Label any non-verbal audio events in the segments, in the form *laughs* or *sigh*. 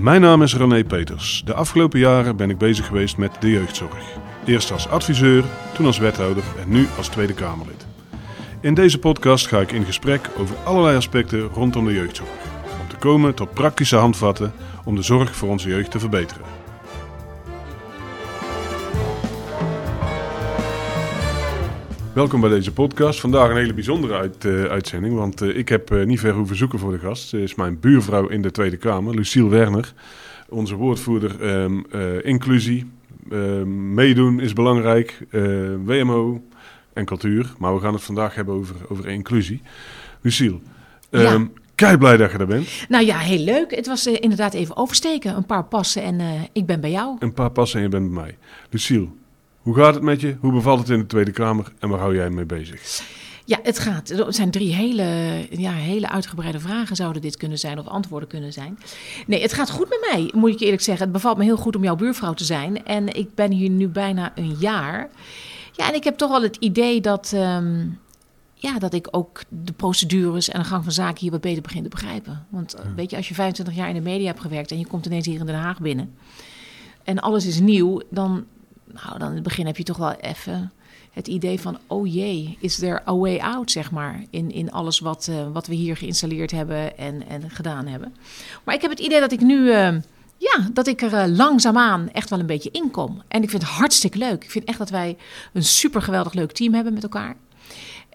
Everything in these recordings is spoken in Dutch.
Mijn naam is René Peters. De afgelopen jaren ben ik bezig geweest met de jeugdzorg. Eerst als adviseur, toen als wethouder en nu als Tweede Kamerlid. In deze podcast ga ik in gesprek over allerlei aspecten rondom de jeugdzorg. Om te komen tot praktische handvatten om de zorg voor onze jeugd te verbeteren. Welkom bij deze podcast. Vandaag een hele bijzondere uit, uh, uitzending, want uh, ik heb uh, niet ver hoeven zoeken voor de gast. Ze is mijn buurvrouw in de Tweede Kamer, Luciel Werner. Onze woordvoerder um, inclusie. Ehm, meedoen is belangrijk. WMO en cultuur. Maar we gaan het vandaag hebben over, over inclusie. Luciel, um, ja. kei blij dat je er bent. Nou ja, heel leuk. Het was inderdaad even oversteken. Een paar passen en ik ben bij jou. Een paar passen en je bent bij mij. Luciel, hoe gaat het met je? Hoe bevalt het in de Tweede Kamer? En waar hou jij mee bezig? Ja, het gaat. Er zijn drie hele, ja, hele uitgebreide vragen zouden dit kunnen zijn of antwoorden kunnen zijn. Nee, het gaat goed met mij, moet ik je eerlijk zeggen. Het bevalt me heel goed om jouw buurvrouw te zijn. En ik ben hier nu bijna een jaar. Ja, en ik heb toch wel het idee dat, um, ja, dat ik ook de procedures en de gang van zaken hier wat beter begin te begrijpen. Want ja. weet je, als je 25 jaar in de media hebt gewerkt en je komt ineens hier in Den Haag binnen en alles is nieuw, dan, nou, dan in het begin heb je toch wel even het idee van, oh jee, is er a way out, zeg maar, in, in alles wat, uh, wat we hier geïnstalleerd hebben en, en gedaan hebben. Maar ik heb het idee dat ik nu, uh, ja, dat ik er uh, langzaamaan echt wel een beetje in kom. En ik vind het hartstikke leuk. Ik vind echt dat wij een super geweldig leuk team hebben met elkaar.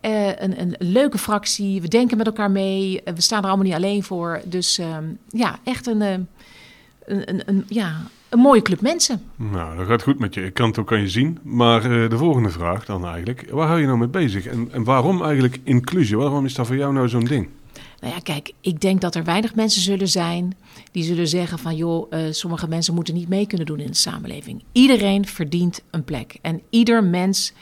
een, een leuke fractie, we denken met elkaar mee, we staan er allemaal niet alleen voor. Dus ehm, ja, echt een, een, een, een ja, een mooie club mensen. Nou, dat gaat goed met je. Ik kan het ook aan je zien. Maar uh, de volgende vraag dan eigenlijk. Waar hou je nou mee bezig? En, en waarom eigenlijk inclusie? Waarom is dat voor jou nou zo'n ding? Nou ja, kijk, ik denk dat er weinig mensen zullen zijn die zullen zeggen van joh, uh, sommige mensen moeten niet mee kunnen doen in de samenleving. Iedereen verdient een plek. En ieder mens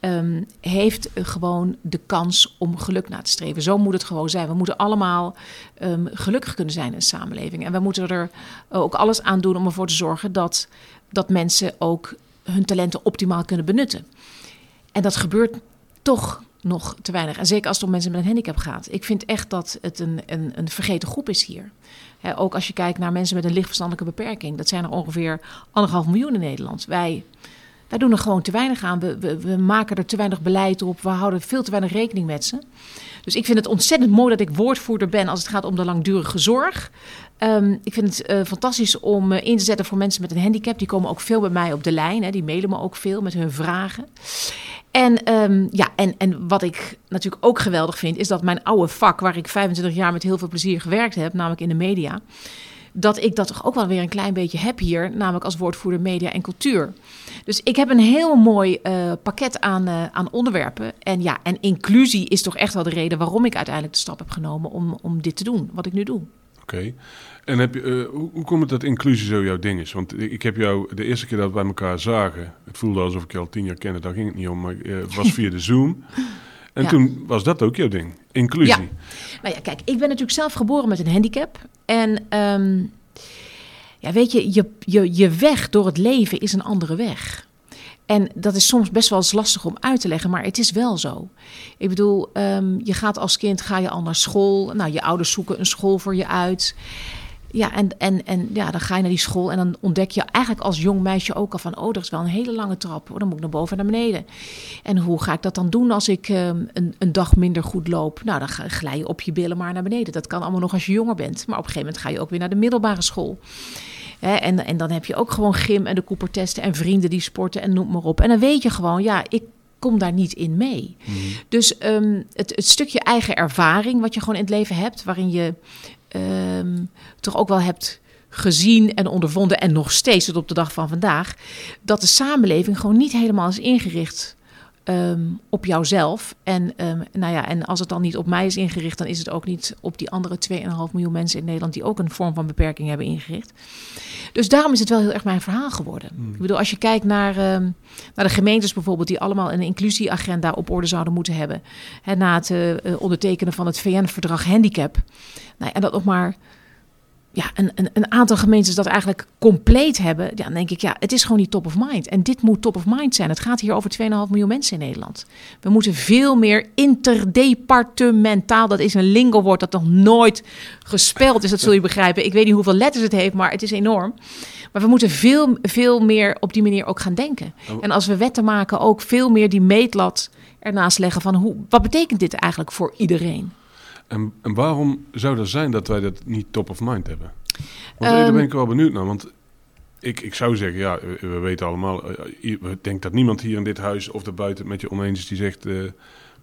um, heeft gewoon de kans om geluk na te streven. Zo moet het gewoon zijn. We moeten allemaal um, gelukkig kunnen zijn in de samenleving. En we moeten er ook alles aan doen om ervoor te zorgen dat, dat mensen ook hun talenten optimaal kunnen benutten. En dat gebeurt toch nog te weinig. En zeker als het om mensen met een handicap gaat. Ik vind echt dat het een, een, een vergeten groep is hier. Ook als je kijkt naar mensen met een lichtverstandelijke beperking. Dat zijn er ongeveer anderhalf miljoen in Nederland. Wij wij doen er gewoon te weinig aan. We, we, maken er te weinig beleid op. We houden veel te weinig rekening met ze. Dus ik vind het ontzettend mooi dat ik woordvoerder ben als het gaat om de langdurige zorg. Um, ik vind het uh, fantastisch om uh, in te zetten voor mensen met een handicap. Die komen ook veel bij mij op de lijn. Hè. Die mailen me ook veel met hun vragen. En, um, ja, en, en wat ik natuurlijk ook geweldig vind, is dat mijn oude vak, waar ik 25 jaar met heel veel plezier gewerkt heb, namelijk in de media dat ik dat toch ook wel weer een klein beetje heb hier, namelijk als woordvoerder media en cultuur. Dus ik heb een heel mooi uh, pakket aan, uh, aan onderwerpen. En ja, en inclusie is toch echt wel de reden waarom ik uiteindelijk de stap heb genomen om, om dit te doen, wat ik nu doe. Oké. Okay. En heb je, uh, hoe, hoe komt het dat inclusie zo jouw ding is? Want ik heb jou de eerste keer dat we bij elkaar zagen, het voelde alsof ik je al tien jaar kende, daar ging het niet om, maar het was via de Zoom. *laughs* En ja. toen was dat ook jouw ding, inclusie. Ja. Nou ja, kijk, ik ben natuurlijk zelf geboren met een handicap. En um, ja, weet je, je, je, je weg door het leven is een andere weg. En dat is soms best wel eens lastig om uit te leggen, maar het is wel zo. Ik bedoel, um, je gaat als kind ga je al naar school. Nou, je ouders zoeken een school voor je uit. Ja, en, en, en ja, dan ga je naar die school en dan ontdek je eigenlijk als jong meisje ook al van... oh, dat is wel een hele lange trap, dan moet ik naar boven en naar beneden. En hoe ga ik dat dan doen als ik um, een, een dag minder goed loop? Nou, dan glij je op je billen maar naar beneden. Dat kan allemaal nog als je jonger bent. Maar op een gegeven moment ga je ook weer naar de middelbare school. En, en dan heb je ook gewoon gym en de Coopertesten en vrienden die sporten en noem maar op. En dan weet je gewoon, ja, ik kom daar niet in mee. Mm. Dus um, het, het, stukje eigen ervaring wat je gewoon in het leven hebt, waarin je um, toch ook wel hebt gezien en ondervonden en nog steeds tot op de dag van vandaag, dat de samenleving gewoon niet helemaal is ingericht um, op jouzelf. En, um, nou ja, en als het dan niet op mij is ingericht, dan is het ook niet op die andere 2,5 miljoen mensen in Nederland die ook een vorm van beperking hebben ingericht. Dus daarom is het wel heel erg mijn verhaal geworden. Mm. Ik bedoel, als je kijkt naar, um, naar de gemeentes bijvoorbeeld, die allemaal een inclusieagenda op orde zouden moeten hebben. Hè, na het uh, ondertekenen van het VN-verdrag Handicap. Nou, en dat nog maar ja, een, een, een, aantal gemeentes dat eigenlijk compleet hebben, ja, dan denk ik, ja, het is gewoon niet top of mind. En dit moet top of mind zijn. Het gaat hier over 2,5 miljoen mensen in Nederland. We moeten veel meer interdepartementaal, dat is een lingo-woord dat nog nooit gespeld is, dat zul je begrijpen. Ik weet niet hoeveel letters het heeft, maar het is enorm. Maar we moeten veel, veel meer op die manier ook gaan denken. Oh. En als we wetten maken, ook veel meer die meetlat ernaast leggen van hoe, wat betekent dit eigenlijk voor iedereen? En, en waarom zou dat zijn dat wij dat niet top of mind hebben? Want daar ben ik ehm, wel benieuwd naar. Want ik, ik zou zeggen, ja, we weten allemaal, eh, ik denk dat niemand hier in dit huis of daarbuiten met je oneens is die zegt, uh,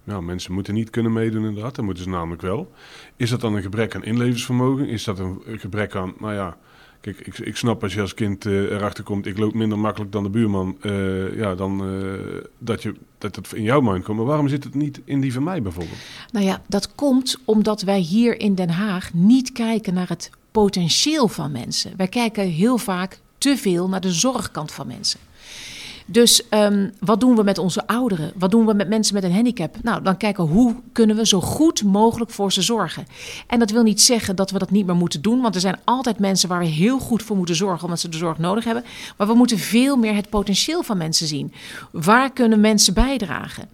nou, mensen moeten niet kunnen meedoen inderdaad, dat moeten ze namelijk wel. Is dat dan een gebrek aan inlevensvermogen? Is dat een gebrek aan, nou ja, Kijk, ik, ik snap als je als kind uh, erachter komt, ik loop minder makkelijk dan de buurman, uh, ja, dan uh, dat, je, dat het in jouw mind komt. Maar waarom zit het niet in die van mij bijvoorbeeld? Nou ja, dat komt omdat wij hier in Den Haag niet kijken naar het potentieel van mensen. Wij kijken heel vaak te veel naar de zorgkant van mensen. Dus um, wat doen we met onze ouderen? Wat doen we met mensen met een handicap? Nou, dan kijken hoe kunnen we zo goed mogelijk voor ze zorgen. En dat wil niet zeggen dat we dat niet meer moeten doen, want er zijn altijd mensen waar we heel goed voor moeten zorgen omdat ze de zorg nodig hebben. Maar we moeten veel meer het potentieel van mensen zien. Waar kunnen mensen bijdragen?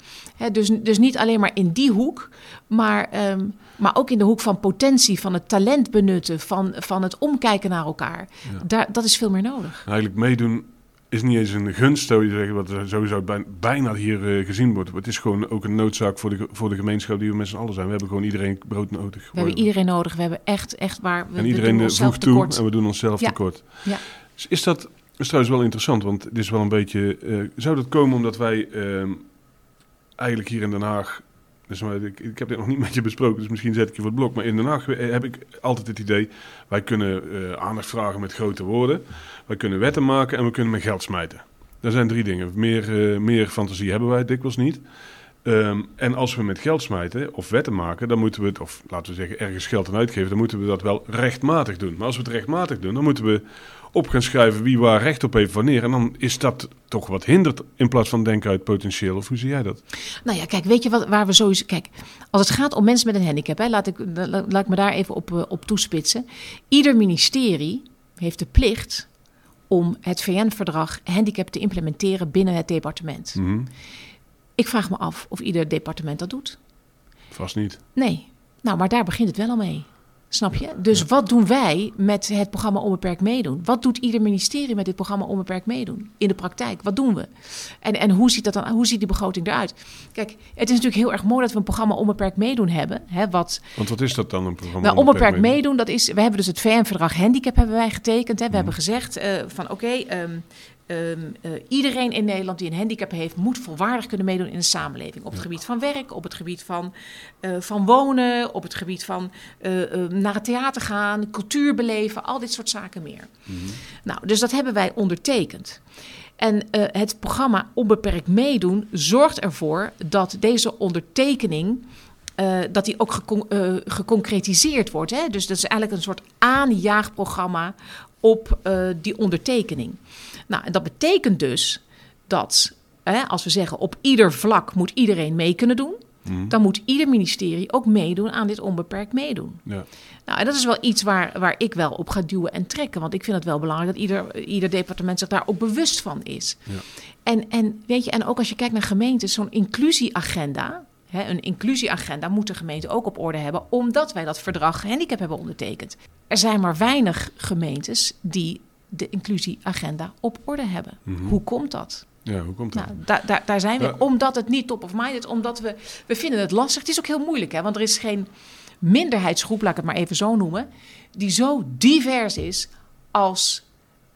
dus, dus niet alleen maar in die hoek, maar, um, maar ook in de hoek van potentie, van het talent benutten, van, van het omkijken naar elkaar. Daar, dat is veel meer nodig. Eigenlijk meedoen is niet eens een gunst, zou je zeggen, wat sowieso bijna hier uh, gezien wordt. Het is gewoon ook een noodzaak voor de, voor de gemeenschap die we met z'n allen zijn. We hebben gewoon iedereen brood nodig. We hebben iedereen nodig. We hebben echt, echt waar. We, en iedereen we voegt toe en we doen onszelf tekort. Ja. Dus is dat is trouwens wel interessant, want het is wel een beetje. Uh, zou dat komen omdat wij uh, eigenlijk hier in Den Haag dus ik, ik, heb dit nog niet met je besproken, dus misschien zet ik je voor het blok. Maar in Den Haag heb ik altijd het idee, wij kunnen uh, aandacht vragen met grote woorden. Wij kunnen wetten maken en we kunnen met geld smijten. Dat zijn drie dingen. Meer, uh, meer fantasie hebben wij dikwijls niet. Um, en als we met geld smijten of wetten maken, dan moeten we het, of laten we zeggen ergens geld aan uitgeven, dan moeten we dat wel rechtmatig doen. Maar als we het rechtmatig doen, dan moeten we op gaan schrijven wie waar recht op heeft wanneer. En dan is dat toch wat hindert in plaats van denken uit potentieel. Of hoe zie jij dat? Nou ja, kijk, weet je wat, waar we sowieso... Kijk, als het gaat om mensen met een handicap, hè, laat, ik, laat ik me daar even op, eh, op toespitsen. Ieder ministerie heeft de plicht om het VN-verdrag handicap te implementeren binnen het departement. Mm -hmm. Ik vraag me af of ieder departement dat doet. Vast niet. Nee. Nou, maar daar begint het wel al mee. Snap je? Dus wat doen wij met het programma Onbeperkt Meedoen? Wat doet ieder ministerie met dit programma Onbeperkt Meedoen? In de praktijk, wat doen we? En, en hoe, ziet dat dan, hoe ziet die begroting eruit? Kijk, het is natuurlijk heel erg mooi dat we een programma Onbeperkt Meedoen hebben. Hè, wat, Want wat is dat dan, een programma nou, Onbeperkt, meedoen? Dat is, we hebben dus het VN-verdrag Handicap hebben wij getekend. Hè. We mhm. hebben gezegd uh, van oké, okay, um, Um, uh, iedereen in Nederland die een handicap heeft, moet volwaardig kunnen meedoen in de samenleving. Op het gebied van werk, op het gebied van, uh, van wonen, op het gebied van uh, naar het theater gaan, cultuur beleven, al dit soort zaken meer. Mm -hmm. Nou, dus dat hebben wij ondertekend. En het programma Onbeperkt Meedoen zorgt ervoor dat deze ondertekening. Uh, dat die ook gecon uh, geconcretiseerd wordt. Hè? Dus dat is eigenlijk een soort aanjaagprogramma op uh, die ondertekening. Nou, en dat betekent dus dat hè, als we zeggen op ieder vlak moet iedereen mee kunnen doen, mm. dan moet ieder ministerie ook meedoen aan dit onbeperkt meedoen. Ja. Nou, en dat is wel iets waar, waar ik wel op ga duwen en trekken. Want ik vind het wel belangrijk dat ieder, ieder departement zich daar ook bewust van is. Ja. En, en weet je, en ook als je kijkt naar gemeentes, zo'n inclusieagenda. Hè, een inclusieagenda moet de gemeente ook op orde hebben, omdat wij dat verdrag handicap hebben ondertekend. Er zijn maar weinig gemeentes die de inclusieagenda op orde hebben. Mm -hmm. Hoe komt dat? Ja, hoe komt dat? Nou, daar, zijn we. Ja. Omdat het niet top of mind is. Omdat we, we vinden het lastig. Het is ook heel moeilijk, hè? Want er is geen minderheidsgroep, laat ik het maar even zo noemen, die zo divers is als,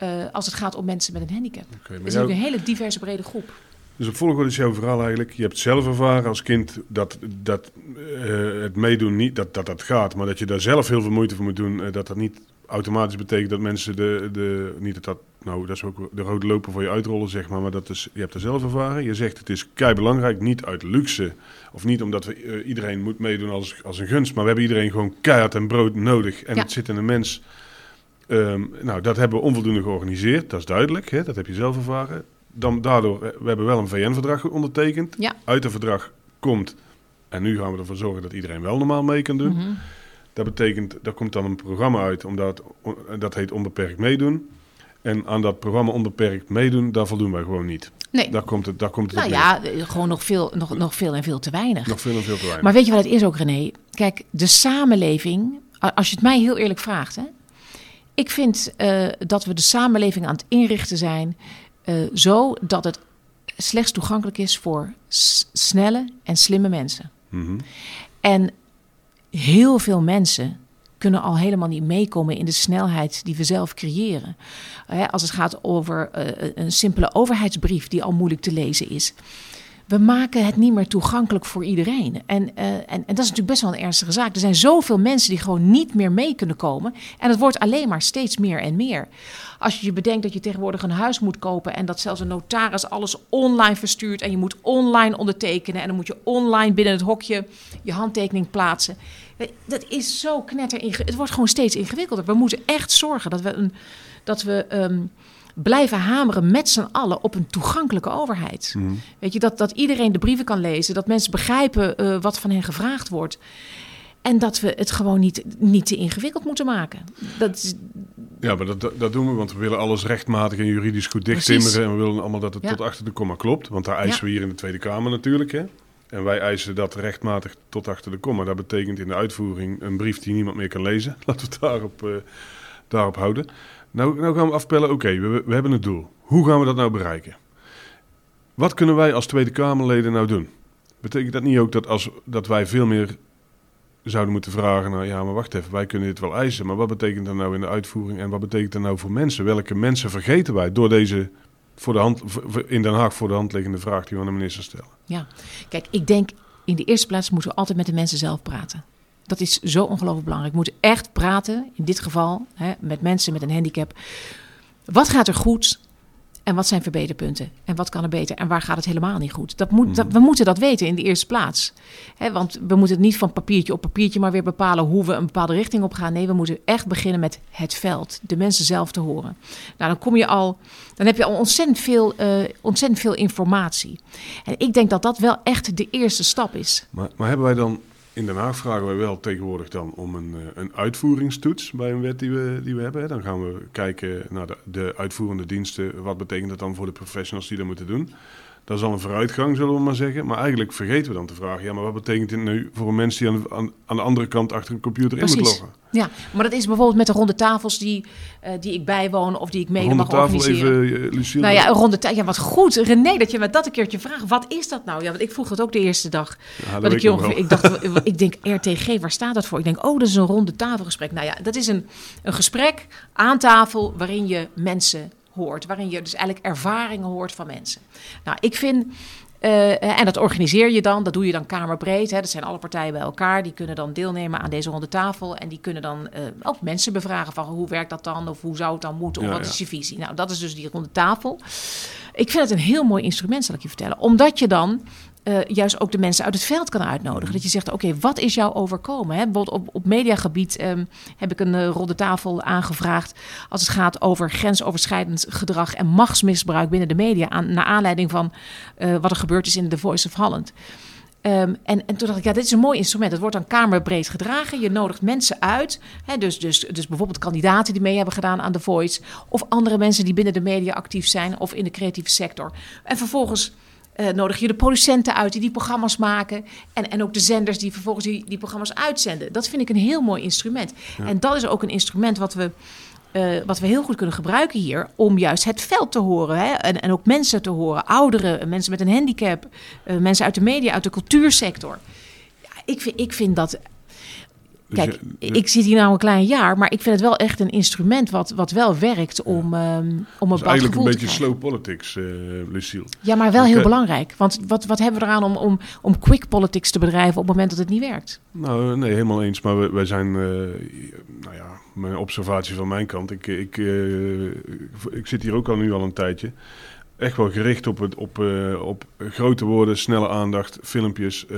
uh, als het gaat om mensen met een handicap. Okay, het is jou... een hele diverse, brede groep. Dus op volgorde is jouw verhaal eigenlijk. Je hebt zelf ervaren als kind dat, dat uh, het meedoen niet dat, dat dat gaat, maar dat je daar zelf heel veel moeite voor moet doen. Uh, dat dat niet automatisch betekent dat mensen de, de niet dat, dat nou dat is ook de rode loper voor je uitrollen zeg maar, maar dat is je hebt er zelf ervaren. Je zegt het is kei belangrijk, niet uit luxe of niet omdat we uh, iedereen moet meedoen als, als een gunst, maar we hebben iedereen gewoon keihard en brood nodig en ja. het zit in een mens. Um, nou, dat hebben we onvoldoende georganiseerd, dat is duidelijk, hè? dat heb je zelf ervaren. Dan, daardoor, we hebben wel een VN-verdrag ondertekend. Ja. Uit het verdrag komt, en nu gaan we ervoor zorgen dat iedereen wel normaal mee kan doen. Mm -hmm Dat betekent, daar komt dan een programma uit, omdat, dat heet Onbeperkt Meedoen. En aan dat programma Onbeperkt Meedoen, daar voldoen wij gewoon niet. Nee. Daar komt het, daar komt het Nou ja, gewoon nog veel, nog, nog veel en veel te weinig. Nog veel en veel te weinig. Maar weet je wat het is ook, René? Kijk, de samenleving, als je het mij heel eerlijk vraagt, hè, ik vind eh, dat we de samenleving aan het inrichten zijn eh, zo dat het slechts toegankelijk is voor snelle en slimme mensen. Mhm. En heel veel mensen kunnen al helemaal niet meekomen in de snelheid die we zelf creëren. Hè, als het gaat over eh, een simpele overheidsbrief die al moeilijk te lezen is. We maken het niet meer toegankelijk voor iedereen. En, eh, en, en dat is natuurlijk best wel een ernstige zaak. Er zijn zoveel mensen die gewoon niet meer mee kunnen komen. En het wordt alleen maar steeds meer en meer. Als je je bedenkt dat je tegenwoordig een huis moet kopen en dat zelfs een notaris alles online verstuurt en je moet online ondertekenen en dan moet je online binnen het hokje je handtekening plaatsen. Dat is zo knetter Het wordt gewoon steeds ingewikkelder. We moeten echt zorgen dat we, een, dat we ehm, blijven hameren met z'n allen op een toegankelijke overheid. Mhm. Weet je, dat, dat iedereen de brieven kan lezen, dat mensen begrijpen eh, wat van hen gevraagd wordt. En dat we het gewoon niet, niet te ingewikkeld moeten maken. Dat is, Ja, maar dat, dat doen we, want we willen alles rechtmatig en juridisch goed dichttimmeren. En we willen allemaal dat het Ja. tot achter de komma klopt. Want daar eisen Ja. we hier in de Tweede Kamer natuurlijk. Hè? En wij eisen dat rechtmatig tot achter de komma. Dat betekent in de uitvoering een brief die niemand meer kan lezen. *laughs* Laten we het daarop, eh, daarop houden. Nou, nou gaan we afpellen, oké, we, we hebben het doel. Hoe gaan we dat nou bereiken? Wat kunnen wij als Tweede Kamerleden nou doen? Betekent dat niet ook dat, als, dat wij veel meer zouden moeten vragen, nou ja, maar wacht even, wij kunnen dit wel eisen, maar wat betekent dat nou in de uitvoering en wat betekent dat nou voor mensen? Welke mensen vergeten wij door deze voor de hand, in Den Haag voor de hand liggende vraag die we aan de minister stellen? ja. Kijk, ik denk in de eerste plaats moeten we altijd met de mensen zelf praten. Dat is zo ongelooflijk belangrijk. We moeten echt praten, in dit geval hè, met mensen met een handicap. Wat gaat er goed en wat zijn verbeterpunten? En wat kan er beter en waar gaat het helemaal niet goed? Dat moet, dat, we moeten dat weten in de eerste plaats. Hè, want we moeten het niet van papiertje op papiertje maar weer bepalen hoe we een bepaalde richting op gaan. Nee, we moeten echt beginnen met het veld, de mensen zelf te horen. Nou, dan kom je al, dan heb je al ontzettend veel, eh, ontzettend veel informatie. En ik denk dat dat wel echt de eerste stap is. Maar, maar hebben wij dan, in Den Haag vragen wij wel tegenwoordig dan om een, eh, een uitvoeringstoets bij een wet die we, die we hebben. Dan gaan we kijken naar de, de uitvoerende diensten. Wat betekent dat dan voor de professionals die dat moeten doen? Dat is al een vooruitgang, zullen we maar zeggen. Maar eigenlijk vergeten we dan te vragen, ja, maar wat betekent dit nu voor een mens die aan, de- aan, aan de andere kant achter een computer in moet Precies. loggen? Ja, maar dat is bijvoorbeeld met de ronde tafels die, eh, die ik bijwoon of die ik mede Ronde mag tafel organiseren. even, eh, Lucille. Nou ja, een ronde tafel. Ja, wat goed. René, dat je me dat een keertje vraagt. Wat is dat nou? Ja, want ik vroeg het ook de eerste dag. Ja, dat ik, ongeveer, wel. ik dacht, ik denk RTG, waar staat dat voor? Ik denk, oh, dat is een ronde tafelgesprek. Nou ja, dat is een, een gesprek aan tafel waarin je mensen hoort. Waarin je dus eigenlijk ervaringen hoort van mensen. Nou, ik vind... eh, en dat organiseer je dan, dat doe je dan kamerbreed. Hè. Dat zijn alle partijen bij elkaar. Die kunnen dan deelnemen aan deze ronde tafel. En die kunnen dan eh, ook mensen bevragen van hoe werkt dat dan? Of hoe zou het dan moeten? Of Ja, wat ja. is je visie? Nou, dat is dus die ronde tafel. Ik vind het een heel mooi instrument, zal ik je vertellen. Omdat je dan eh, juist ook de mensen uit het veld kan uitnodigen. Dat je zegt, oké, wat is jou overkomen? Hè? Bijvoorbeeld op, op mediagebied ehm, heb ik een eh, ronde tafel aangevraagd... als het gaat over grensoverschrijdend gedrag en machtsmisbruik binnen de media... Aan, naar aanleiding van eh, wat er gebeurd is in The Voice of Holland... Ehm, en, en toen dacht ik, ja, dit is een mooi instrument. Het wordt dan kamerbreed gedragen. Je nodigt mensen uit. Hè, dus, dus, dus bijvoorbeeld kandidaten die mee hebben gedaan aan The Voice. Of andere mensen die binnen de media actief zijn. Of in de creatieve sector. En vervolgens eh, nodig je de producenten uit die die programma's maken. En, en ook de zenders die vervolgens die, die programma's uitzenden. Dat vind ik een heel mooi instrument. En dat is ook een instrument wat we... eh, wat we heel goed kunnen gebruiken hier om juist het veld te horen. Hè? En, en ook mensen te horen, ouderen, mensen met een handicap, eh, mensen uit de media, uit de cultuursector. Ja, ik, vind, ik vind dat. Dus Kijk, je- ik zit hier nou een klein jaar, maar ik vind het wel echt een instrument wat, wat wel werkt om, ehm, om een Dat is bepaald eigenlijk een beetje slow politics, eh Lucille. Ja, maar wel heel Oké. belangrijk. Want wat, wat hebben we eraan om, om, om quick politics te bedrijven op het moment dat het niet werkt? Nou, nee, helemaal eens. Maar we- wij zijn, eh, nou ja, mijn observatie van mijn kant. Ik, ik, eh, ik zit hier ook al nu al een tijdje. Echt wel gericht op, het, op, eh, op grote woorden, snelle aandacht, filmpjes. eh,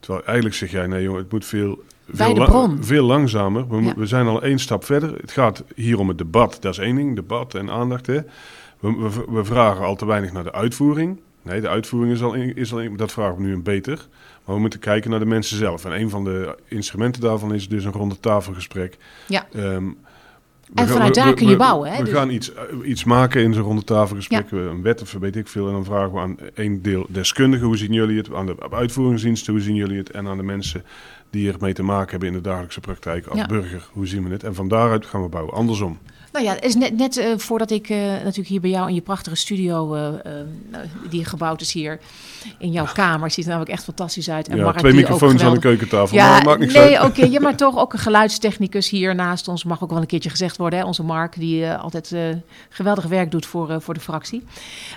terwijl eigenlijk zeg jij, nee jongen, het moet veel, Bij veel, de la- bron. veel langzamer. We, mo- Ja. we zijn al één stap verder. Het gaat hier om het debat. Dat is één ding, debat en aandacht. Hè. We, we, we vragen al te weinig naar de uitvoering. Nee, de uitvoering is al, in, is al in, dat vragen we nu een beter. Maar we moeten kijken naar de mensen zelf. En een van de instrumenten daarvan is dus een ronde tafelgesprek. Ja. Um, en vanuit daar kun je bouwen. Hè? We dus... gaan iets, uh, iets maken in zo'n ronde tafelgesprek. Ja. Een wet of weet ik veel. En dan vragen we aan één deel deskundigen. Hoe zien jullie het? Aan de uitvoeringsdiensten. Hoe zien jullie het? En aan de mensen die ermee te maken hebben in de dagelijkse praktijk. Als ja. burger. Hoe zien we het? En van daaruit gaan we bouwen. Andersom. Nou ja, is net, net uh, voordat ik uh, natuurlijk hier bij jou in je prachtige studio, uh, die gebouwd is hier in jouw kamer, ziet er namelijk echt fantastisch uit. En ja, twee microfoons aan de keukentafel, ja, maar maakt niks nee, oké, okay, ja, maar toch ook een *laughs* geluidstechnicus hier naast ons, mag ook wel een keertje gezegd worden, hè, onze Mark, die altijd geweldig werk doet voor, voor de fractie.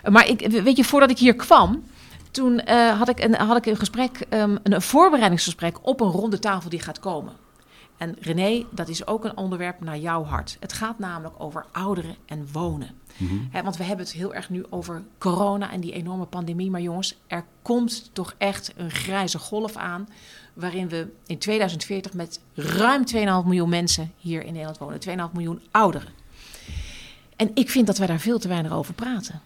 maar ik, weet je, voordat ik hier kwam, toen had, ik een, had ik een gesprek, um, een voorbereidingsgesprek op een ronde tafel die gaat komen. En René, dat is ook een onderwerp naar jouw hart. Het gaat namelijk over ouderen en wonen. He, want we hebben het heel erg nu over corona en die enorme pandemie. Maar jongens, er komt toch echt een grijze golf aan. Waarin we in 2040 met ruim 2,5 miljoen mensen hier in Nederland wonen. 2,5 miljoen ouderen. En ik vind dat wij daar veel te weinig over praten.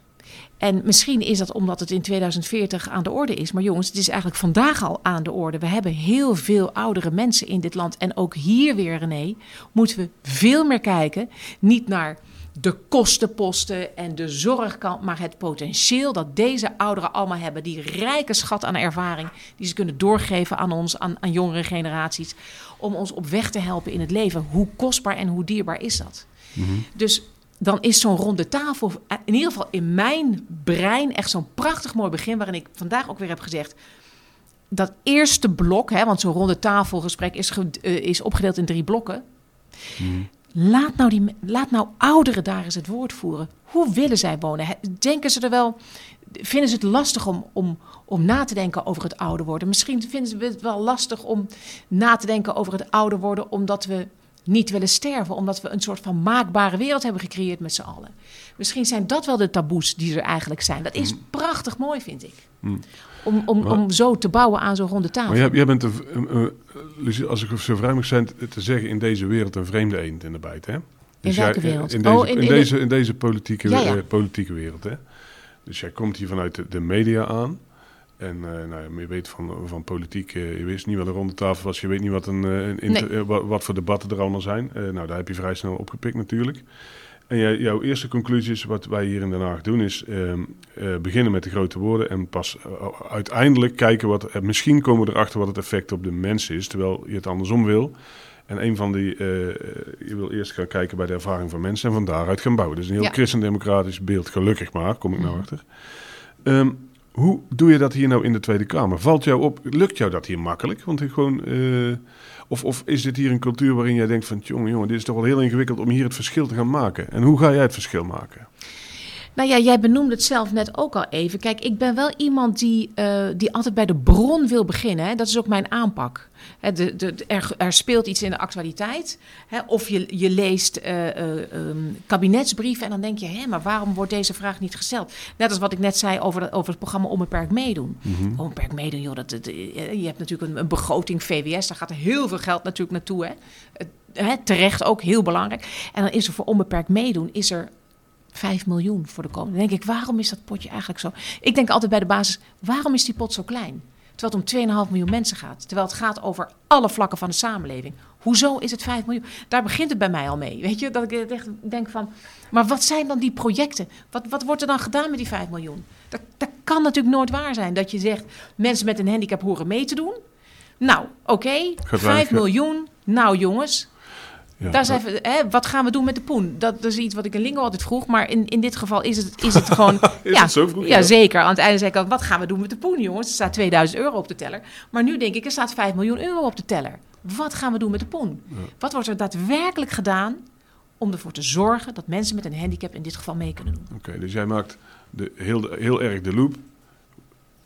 En misschien is dat omdat het in 2040 aan de orde is. Maar jongens, het is eigenlijk vandaag al aan de orde. We hebben heel veel oudere mensen in dit land. En ook hier weer, René, moeten we veel meer kijken. Niet naar de kostenposten en de zorgkant, maar het potentieel dat deze ouderen allemaal hebben. Die rijke schat aan ervaring die ze kunnen doorgeven aan ons, aan, aan jongere generaties. Om ons op weg te helpen in het leven. Hoe kostbaar en hoe dierbaar is dat? Mm-hmm. Dus dan is zo'n ronde tafel, in ieder geval in mijn brein, echt zo'n prachtig mooi begin. Waarin ik vandaag ook weer heb gezegd. Dat eerste blok, hè, want zo'n ronde tafelgesprek is, uh, is opgedeeld in drie blokken. Hmm. Laat, nou die, laat nou ouderen daar eens het woord voeren. Hoe willen zij wonen? Denken ze er wel. Vinden ze het lastig om, om, om na te denken over het ouder worden? Misschien vinden ze het wel lastig om na te denken over het ouder worden, omdat we niet willen sterven, omdat we een soort van maakbare wereld hebben gecreëerd met z'n allen. Misschien zijn dat wel de taboes die er eigenlijk zijn. Dat is mm. prachtig mooi, vind ik. Mm. Om, om, maar, om zo te bouwen aan zo'n ronde tafel. Maar jij, jij bent, een, uh, als ik zo vrij mag zijn te zeggen, in deze wereld een vreemde eend in de bijt, hè? Dus in welke jij, wereld? In deze, oh, in, in, deze, in deze politieke, ja, ja. Uh, politieke wereld, hè? Dus jij komt hier vanuit de, de media aan. En uh, nou, je weet van, van politiek, uh, je wist niet wat een ronde tafel was, je weet niet wat, een, nee. wat, wat, voor debatten er allemaal zijn. nou, daar heb je vrij snel opgepikt natuurlijk. En jij, jouw eerste conclusie is, wat wij hier in Den Haag doen, is ehm, beginnen met de grote woorden en pas uiteindelijk kijken wat, misschien komen we erachter wat het effect op de mensen is, terwijl je het andersom wil. En een van die, je wil eerst gaan kijken bij de ervaring van mensen en van daaruit gaan bouwen. Dus een heel ja. christendemocratisch beeld, gelukkig maar, kom ik nou Mhm. achter. Um, hoe doe je dat hier nou in de Tweede Kamer? Valt jou op, lukt jou dat hier makkelijk? Want gewoon, uh, of, of is dit hier een cultuur waarin jij denkt van... jongen, jongen, dit is toch wel heel ingewikkeld om hier het verschil te gaan maken. En hoe ga jij het verschil maken? Nou ja, jij benoemde het zelf net ook al even. Kijk, ik ben wel iemand die, uh, die altijd bij de bron wil beginnen. Hè. Dat is ook mijn aanpak. Hè, de, de, er, er, speelt iets in de actualiteit. Hè, of je, je leest uh, uh, um, kabinetsbrieven en dan denk je... Hé, maar waarom wordt deze vraag niet gesteld? Net als wat ik net zei over, over het programma Onbeperkt Meedoen. Mhm. Onbeperkt Meedoen, joh, dat, dat, je hebt natuurlijk een, een, begroting VWS. Daar gaat heel veel geld natuurlijk naartoe. Hè. Hè, terecht ook, heel belangrijk. En dan is er voor Onbeperkt Meedoen... is er 5 miljoen voor de komende. Dan denk ik, waarom is dat potje eigenlijk zo? Ik denk altijd bij de basis, waarom is die pot zo klein? Terwijl het om 2,5 miljoen mensen gaat. Terwijl het gaat over alle vlakken van de samenleving. Hoezo is het 5 miljoen? Daar begint het bij mij al mee. Weet je, dat ik echt denk van. Maar wat zijn dan die projecten? Wat, wat wordt er dan gedaan met die 5 miljoen? Dat, dat kan natuurlijk nooit waar zijn. Dat je zegt, mensen met een handicap horen mee te doen. Nou, oké, okay, 5 miljoen. Nou jongens, ja, Daar zijn we, hè, wat gaan we doen met de poen? Dat, dat, is iets wat ik in Lingo altijd vroeg. Maar in, in dit geval is het, is het gewoon... *laughs* is ja, het zo vroeg? Ja, ja, zeker. Aan het einde zei ik ook, wat gaan we doen met de poen, jongens? Er staat 2000 euro op de teller. Maar nu denk ik, er staat 5 miljoen euro op de teller. Wat gaan we doen met de poen? Ja. Wat wordt er daadwerkelijk gedaan om ervoor te zorgen... dat mensen met een handicap in dit geval mee kunnen doen? Oké, okay, dus jij maakt de, heel, heel erg de loop.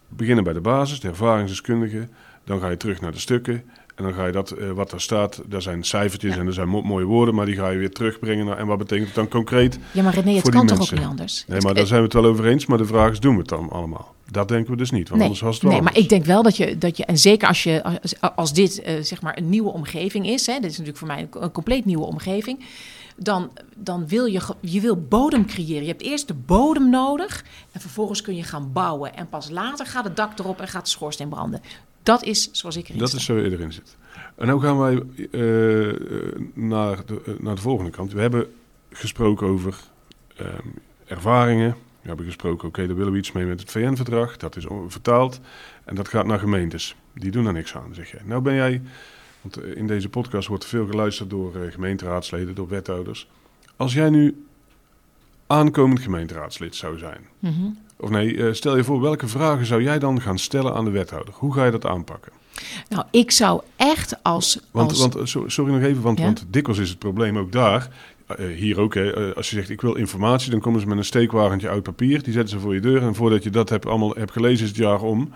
Beginnen bij de basis, de ervaringsdeskundige. Dan ga je terug naar de stukken. En dan ga je dat, uh, wat daar staat, daar zijn cijfertjes ja. en er zijn mo mooie woorden, maar die ga je weer terugbrengen. Naar, en wat betekent het dan concreet? Ja, maar René, het kan toch ook niet anders? Nee, maar daar zijn we het wel over eens. Maar de vraag is, doen we het dan allemaal? Dat denken we dus niet, want nee, anders was het wel Nee, maar ik denk wel dat je, dat je en zeker als, je, als, als dit uh, zeg maar een nieuwe omgeving is, hè, dit is natuurlijk voor mij een, een compleet nieuwe omgeving. dan, dan wil je, je wil bodem creëren. Je hebt eerst de bodem nodig en vervolgens kun je gaan bouwen. En pas later gaat het dak erop en gaat de schoorsteen branden. Dat is zoals ik erin Dat sta. is zo je erin zit. En nu gaan wij eh, naar, de, eh, naar de volgende kant. We hebben gesproken over ehm, ervaringen. We hebben gesproken, oké, daar willen we iets mee met het VN-verdrag. Dat is vertaald. En dat gaat naar gemeentes. Die doen daar niks aan, zeg jij. Nou ben jij, want eh, in deze podcast wordt veel geluisterd door gemeenteraadsleden, door wethouders. Als jij nu aankomend gemeenteraadslid zou zijn. Mhm. Of nee, eh, stel je voor, welke vragen zou jij dan gaan stellen aan de wethouder? Hoe ga je dat aanpakken? Nou, ik zou echt als... Want, als want eh, so- sorry nog even, want, Ja? want dikwijls is het probleem ook daar. eh, hier ook, hè, als je zegt ik wil informatie, dan komen ze met een steekwagentje uit papier. Die zetten ze voor je deur. En voordat je dat hebt, allemaal hebt gelezen, is het jaar om.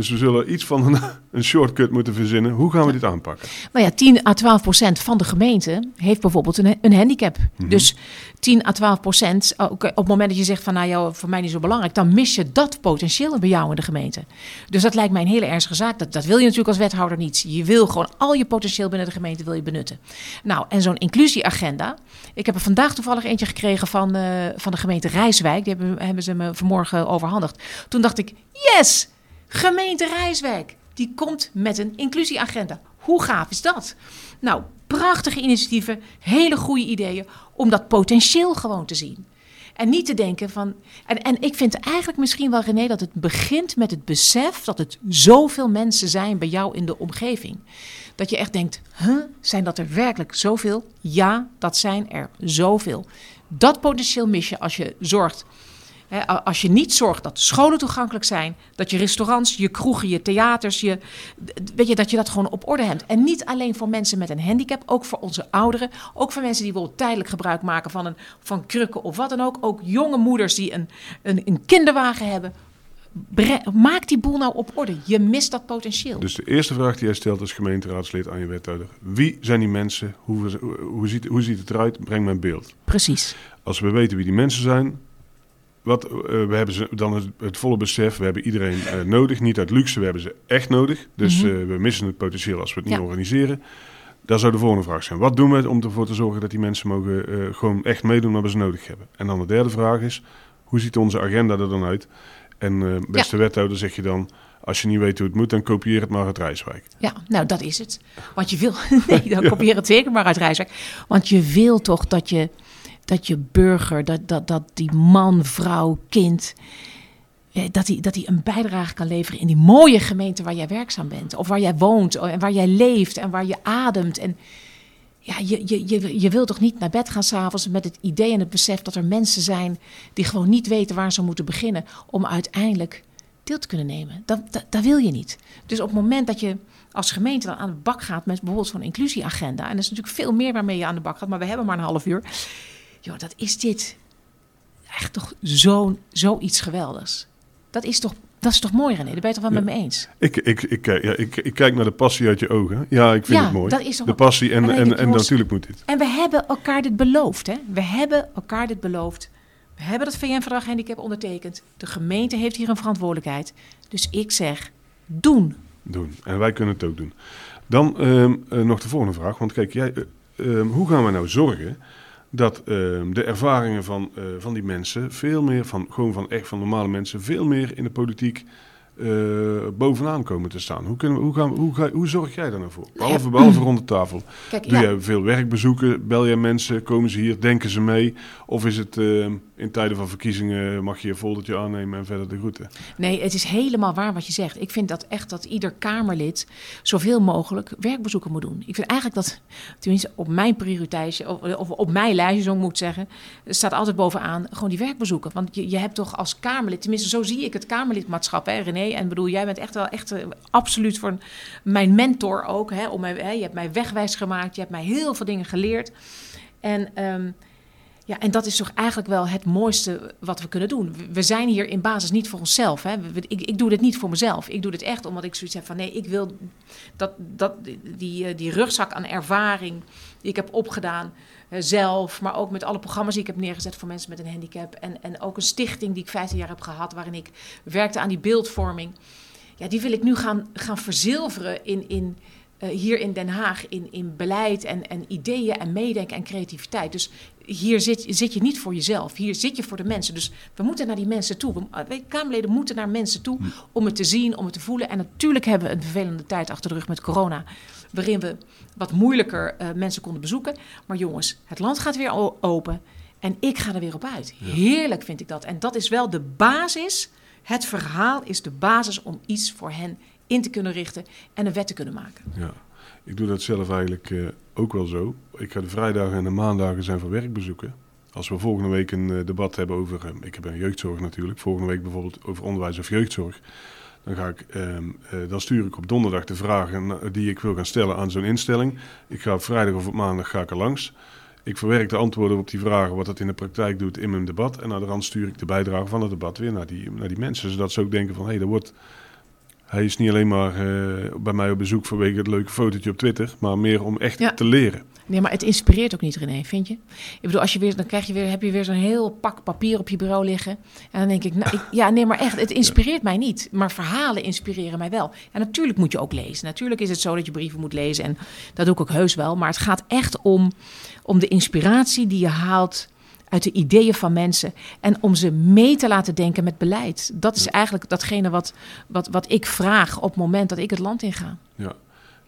Dus we zullen iets van een, *laughs* een shortcut moeten verzinnen. Hoe gaan we dit aanpakken? Nou ja, 10 à 12 procent van de gemeente heeft bijvoorbeeld een, een handicap. Mhm. Dus 10 à 12 procent, op het moment dat je zegt van nou ja, voor mij niet zo belangrijk, dan mis je dat potentieel bij jou in de gemeente. Dus dat lijkt mij een hele ernstige zaak. Dat, dat wil je natuurlijk als wethouder niet. Je wil gewoon al je potentieel binnen de gemeente wil je benutten. Nou, en zo'n inclusieagenda. Ik heb er vandaag toevallig eentje gekregen van, eh, van de gemeente Rijswijk. Die hebben, hebben ze me vanmorgen overhandigd. Toen dacht ik, yes, gemeente Rijswijk. Die komt met een inclusieagenda. Hoe gaaf is dat? Nou, prachtige initiatieven, hele goede ideeën om dat potentieel gewoon te zien. En niet te denken van. En, en ik vind eigenlijk misschien wel, René, dat het begint met het besef dat het zoveel mensen zijn bij jou in de omgeving. Dat je echt denkt: huh, zijn dat er werkelijk zoveel? Ja, dat zijn er zoveel. Dat potentieel mis je als je zorgt Als je niet zorgt dat scholen toegankelijk zijn, dat je restaurants, je kroegen, je theaters, je, weet je, dat je dat gewoon op orde hebt. En niet alleen voor mensen met een handicap, ook voor onze ouderen, ook voor mensen die bijvoorbeeld tijdelijk gebruik maken van, een, van krukken of wat dan ook. Ook jonge moeders die een, een, een kinderwagen hebben. Bre- maak die boel nou op orde. Je mist dat potentieel. Dus de eerste vraag die jij stelt als gemeenteraadslid aan je wethouder. Wie zijn die mensen? Hoe, hoe, hoe ziet, hoe ziet het eruit? Breng me een beeld. Precies. Als we weten wie die mensen zijn, wat, eh, we hebben ze dan het, het volle besef, we hebben iedereen eh, nodig, niet uit luxe, we hebben ze echt nodig. Dus Mhm. eh, we missen het potentieel als we het niet organiseren. Daar zou de volgende vraag zijn. Wat doen we om ervoor te zorgen dat die mensen mogen gewoon echt meedoen wat we ze nodig hebben? En dan de derde vraag is, hoe ziet onze agenda er dan uit? En beste wethouder zeg je dan, als je niet weet hoe het moet, dan kopieer het maar uit Rijswijk. Ja, nou dat is het. Want je wil, *laughs* *laughs* nee, dan probeer het zeker maar uit Rijswijk. Want je wil toch dat je, dat je burger, dat, dat, dat die man, vrouw, kind, eh, dat hij dat die een bijdrage kan leveren in die mooie gemeente waar jij werkzaam bent. Of waar jij woont en waar jij leeft en waar je ademt. En ja, je, je, je, je wil toch niet naar bed gaan s'avonds met het idee en het besef dat er mensen zijn die gewoon niet weten waar ze moeten beginnen om uiteindelijk deel te kunnen nemen. Dat, dat, dat wil je niet. Dus op het moment dat je als gemeente dan aan de bak gaat met bijvoorbeeld zo'n inclusieagenda, en er is natuurlijk veel meer waarmee je aan de bak gaat, maar we hebben maar een half uur. Joh, dat is dit echt toch zo'n zoiets geweldigs. Dat is toch, dat is toch mooi, René? Daar ben je toch wel met me eens? Ik, ik, ik, eh, ja, ik, ik kijk naar de passie uit je ogen. Ja, ik vind Ja, het mooi. dat is toch de passie en, En en, natuurlijk moet dit. En we hebben elkaar dit beloofd, hè? We hebben elkaar dit beloofd. We hebben dat VN-verdrag handicap ondertekend. De gemeente heeft hier een verantwoordelijkheid. Dus ik zeg, doen. doen. En wij kunnen het ook doen. Dan ehm, eh, nog de volgende vraag. Want kijk, jij, eh, ehm, hoe gaan we nou zorgen dat ehm, de ervaringen van, eh, van die mensen veel meer, van, gewoon van echt van normale mensen, veel meer in de politiek eh, bovenaan komen te staan? Hoe, kunnen we, hoe, gaan, we- hoe, ga, hoe zorg jij daar nou voor? Behalve, behalve rond de tafel. Kijk, Doe ja, jij veel werkbezoeken? Bel jij mensen? Komen ze hier? Denken ze mee? Of is het ehm, in tijden van verkiezingen mag je je foldertje aannemen en verder de groeten? nee, het is helemaal waar wat je zegt. Ik vind dat echt dat ieder Kamerlid zoveel mogelijk werkbezoeken moet doen. Ik vind eigenlijk dat, tenminste op mijn prioriteit, of, op mijn lijstje, zo moet ik zeggen, staat altijd bovenaan gewoon die werkbezoeken. Want je, je hebt toch als Kamerlid, tenminste zo zie ik het Kamerlidmaatschap, hè, René. En bedoel, jij bent echt wel echt eh, absoluut voor mijn mentor ook. Hè, om hè, je hebt mij wegwijs gemaakt, je hebt mij heel veel dingen geleerd. En ehm, ja, en dat is toch eigenlijk wel het mooiste wat we kunnen doen. We- zijn hier in basis niet voor onszelf. Hè. Ik, ik doe dit niet voor mezelf. Ik doe dit echt omdat ik zoiets heb van... nee, ik wil dat, dat, die, eh, die rugzak aan ervaring die ik heb opgedaan... eh, zelf, maar ook met alle programma's die ik heb neergezet... voor mensen met een handicap. En, en ook een stichting die ik 15 jaar heb gehad... waarin ik werkte aan die beeldvorming. Ja, die wil ik nu gaan, gaan verzilveren in... in hier in Den Haag in, in beleid en, en ideeën en meedenken en creativiteit. Dus hier zit, zit je niet voor jezelf. Hier zit je voor de mensen. Dus we moeten naar die mensen toe. We, eh, Kamerleden moeten naar mensen toe om het te zien, om het te voelen. En natuurlijk hebben we een vervelende tijd achter de rug met corona. Waarin we wat moeilijker uh, mensen konden bezoeken. Maar jongens, het land gaat weer open. En ik ga er weer op uit. Heerlijk vind ik dat. En dat is wel de basis. Het verhaal is de basis om iets voor hen in te kunnen richten en een wet te kunnen maken. Ja, ik doe dat zelf eigenlijk uh, ook wel zo. Ik ga de vrijdagen en de maandagen zijn voor werkbezoeken. Als we volgende week een uh, debat hebben over, uh, ik heb een jeugdzorg natuurlijk, volgende week bijvoorbeeld over onderwijs of jeugdzorg. Dan, ga ik, ehm, dan stuur ik op donderdag de vragen die ik wil gaan stellen aan zo'n instelling. Ik ga op vrijdag of op maandag ga ik er langs. Ik verwerk de antwoorden op die vragen, wat dat in de praktijk doet in mijn debat. En naar de rand stuur ik de bijdrage van het debat weer naar die, naar die mensen. Zodat ze ook denken van, hé, hey, er wordt hij is niet alleen maar uh, bij mij op bezoek vanwege het leuke fotootje op Twitter, maar meer om echt ja. te leren. Nee, maar het inspireert ook niet, René, vind je? Ik bedoel, als je weer, dan krijg je weer, heb je weer zo'n heel pak papier op je bureau liggen. En dan denk ik, nou, ik, ja, nee, maar echt, het inspireert ja. mij niet. Maar verhalen inspireren mij wel. En natuurlijk moet je ook lezen. Natuurlijk is het zo dat je brieven moet lezen. En dat doe ik ook heus wel. Maar het gaat echt om, om de inspiratie die je haalt uit de ideeën van mensen en om ze mee te laten denken met beleid. Dat is eigenlijk datgene wat, wat, wat ik vraag op het moment dat ik het land inga. Ja,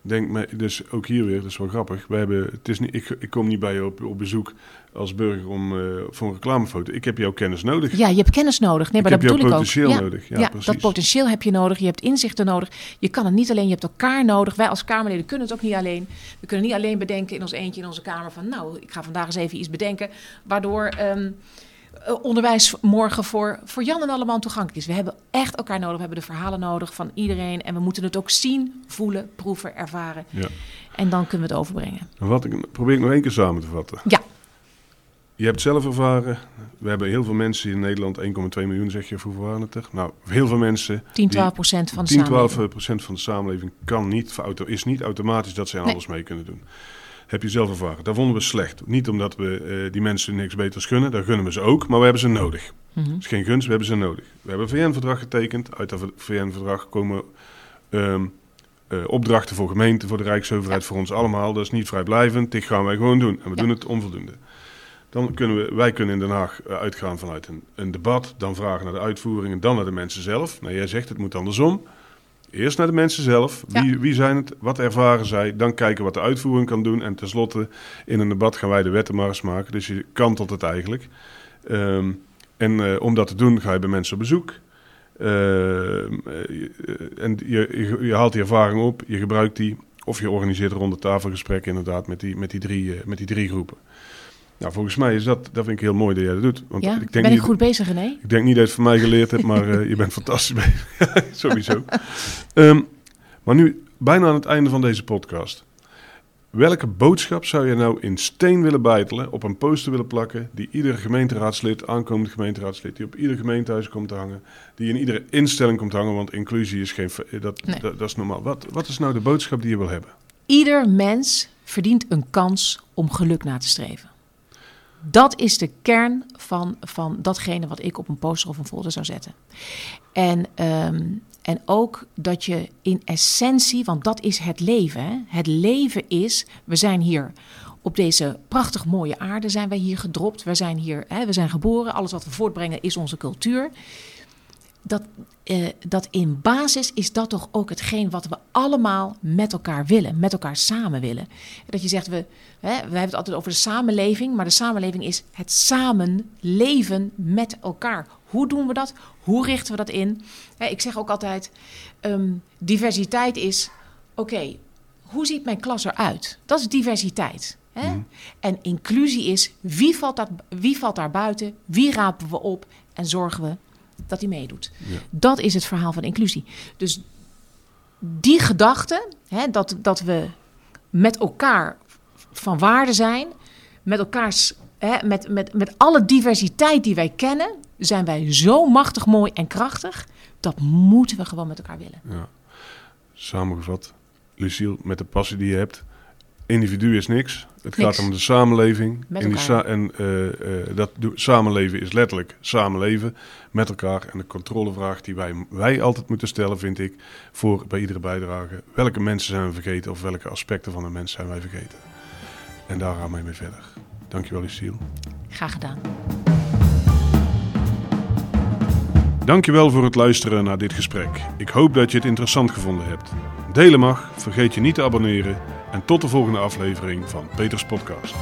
denk me, dus ook hier weer, dat is wel grappig. We hebben, het is niet, ik, ik kom niet bij je op, op bezoek als burger om uh, voor een reclamefoto. Ik heb jouw kennis nodig. Ja, je hebt kennis nodig. Nee, maar ik dat heb bedoel jouw potentieel ik ook. nodig. Ja, ja dat potentieel heb je nodig. Je hebt inzichten nodig. Je kan het niet alleen, je hebt elkaar nodig. Wij als Kamerleden kunnen het ook niet alleen. We kunnen niet alleen bedenken in ons eentje in onze Kamer van... nou, ik ga vandaag eens even iets bedenken... waardoor... Um, onderwijs morgen voor, voor Jan en allemaal toegankelijk is. We hebben echt elkaar nodig. We hebben de verhalen nodig van iedereen. En we moeten het ook zien, voelen, proeven, ervaren. Ja. En dan kunnen we het overbrengen. Wat ik, probeer ik nog één keer samen te vatten. Ja. Je hebt zelf ervaren, we hebben heel veel mensen in Nederland, 1,2 miljoen zeg je, hoeveel waren het er? Nou, heel veel mensen. 10, 12 procent van de 10, 12 samenleving. procent van de samenleving kan niet, is niet automatisch dat zij nee. alles mee kunnen doen. Heb je zelf ervaren. Dat vonden we slecht. Niet omdat we uh, die mensen niks beters gunnen, daar gunnen we ze ook, maar we hebben ze nodig. Mm -hmm. Het is geen gunst, we hebben ze nodig. We hebben een VN-verdrag getekend. Uit dat VN-verdrag komen um, uh, opdrachten voor gemeenten, voor de Rijksoverheid, ja. voor ons allemaal. Dat is niet vrijblijvend. Dit gaan wij gewoon doen. En we ja. doen het onvoldoende. Dan kunnen we, wij kunnen in Den Haag uh, uitgaan vanuit een, een, debat, dan vragen naar de uitvoering en dan naar de mensen zelf. Nou, jij zegt het moet andersom. Eerst naar de mensen zelf. Wie, ja. wie zijn het? Wat ervaren zij? Dan kijken wat de uitvoering kan doen. En tenslotte, in een debat gaan wij de wetten maar eens maken. Dus je kantelt het eigenlijk. Um, en uh, om dat te doen ga je bij mensen op bezoek. Uh, en je, je, je, haalt die ervaring op, je gebruikt die. Of je organiseert ronde tafelgesprekken inderdaad met die, met die, drie, met die drie groepen. Nou, volgens mij is dat, dat vind ik heel mooi dat jij dat doet. Want ja, ik denk ben ik niet, goed bezig, René? Ik denk niet dat je het van mij geleerd hebt, maar uh, je bent fantastisch bezig. *laughs* Sowieso. Um, maar nu, bijna aan het einde van deze podcast. Welke boodschap zou je nou in steen willen bijtelen, op een poster willen plakken, die ieder gemeenteraadslid, aankomend gemeenteraadslid, die op ieder gemeentehuis komt te hangen, die in iedere instelling komt te hangen, want inclusie is geen, dat, nee. dat, dat is normaal. Wat, wat is nou de boodschap die je wil hebben? Ieder mens verdient een kans om geluk na te streven. Dat is de kern van, van datgene wat ik op een poster of een folder zou zetten. En, um, en ook dat je in essentie, want dat is het leven. Hè? Het leven is, we zijn hier op deze prachtig mooie aarde zijn wij hier gedropt. We zijn hier, hè, we zijn geboren. Alles wat we voortbrengen is onze cultuur. Dat, uh, dat in basis is dat toch ook hetgeen wat we allemaal met elkaar willen, met elkaar samen willen. Dat je zegt, we, hè, we hebben het altijd over de samenleving, maar de samenleving is het samenleven met elkaar. Hoe doen we dat? Hoe richten we dat in? Hè, ik zeg ook altijd, um, diversiteit is, oké, okay, hoe ziet mijn klas eruit? Dat is diversiteit. Hè? Mm. En inclusie is, wie valt, dat, wie valt daar buiten? Wie rapen we op? En zorgen we dat hij meedoet. Ja. Dat is het verhaal van inclusie. Dus die gedachte, hè, dat, dat we met elkaar van waarde zijn, met elkaars, hè, met, met, met alle diversiteit die wij kennen, zijn wij zo machtig, mooi en krachtig. Dat moeten we gewoon met elkaar willen. Ja. Samengevat, Lucille, met de passie die je hebt, individu is niks. Het Niks. gaat om de samenleving. Met En die en eh, eh, dat samenleven is letterlijk samenleven met elkaar. En de controlevraag die wij, wij altijd moeten stellen, vind ik, voor bij iedere bijdrage. Welke mensen zijn we vergeten of welke aspecten van de mens zijn wij vergeten? En daar gaan wij mee verder. Dankjewel, Lucille. Graag gedaan. Dankjewel voor het luisteren naar dit gesprek. Ik hoop dat je het interessant gevonden hebt. Delen mag, vergeet je niet te abonneren en tot de volgende aflevering van Peters Podcast.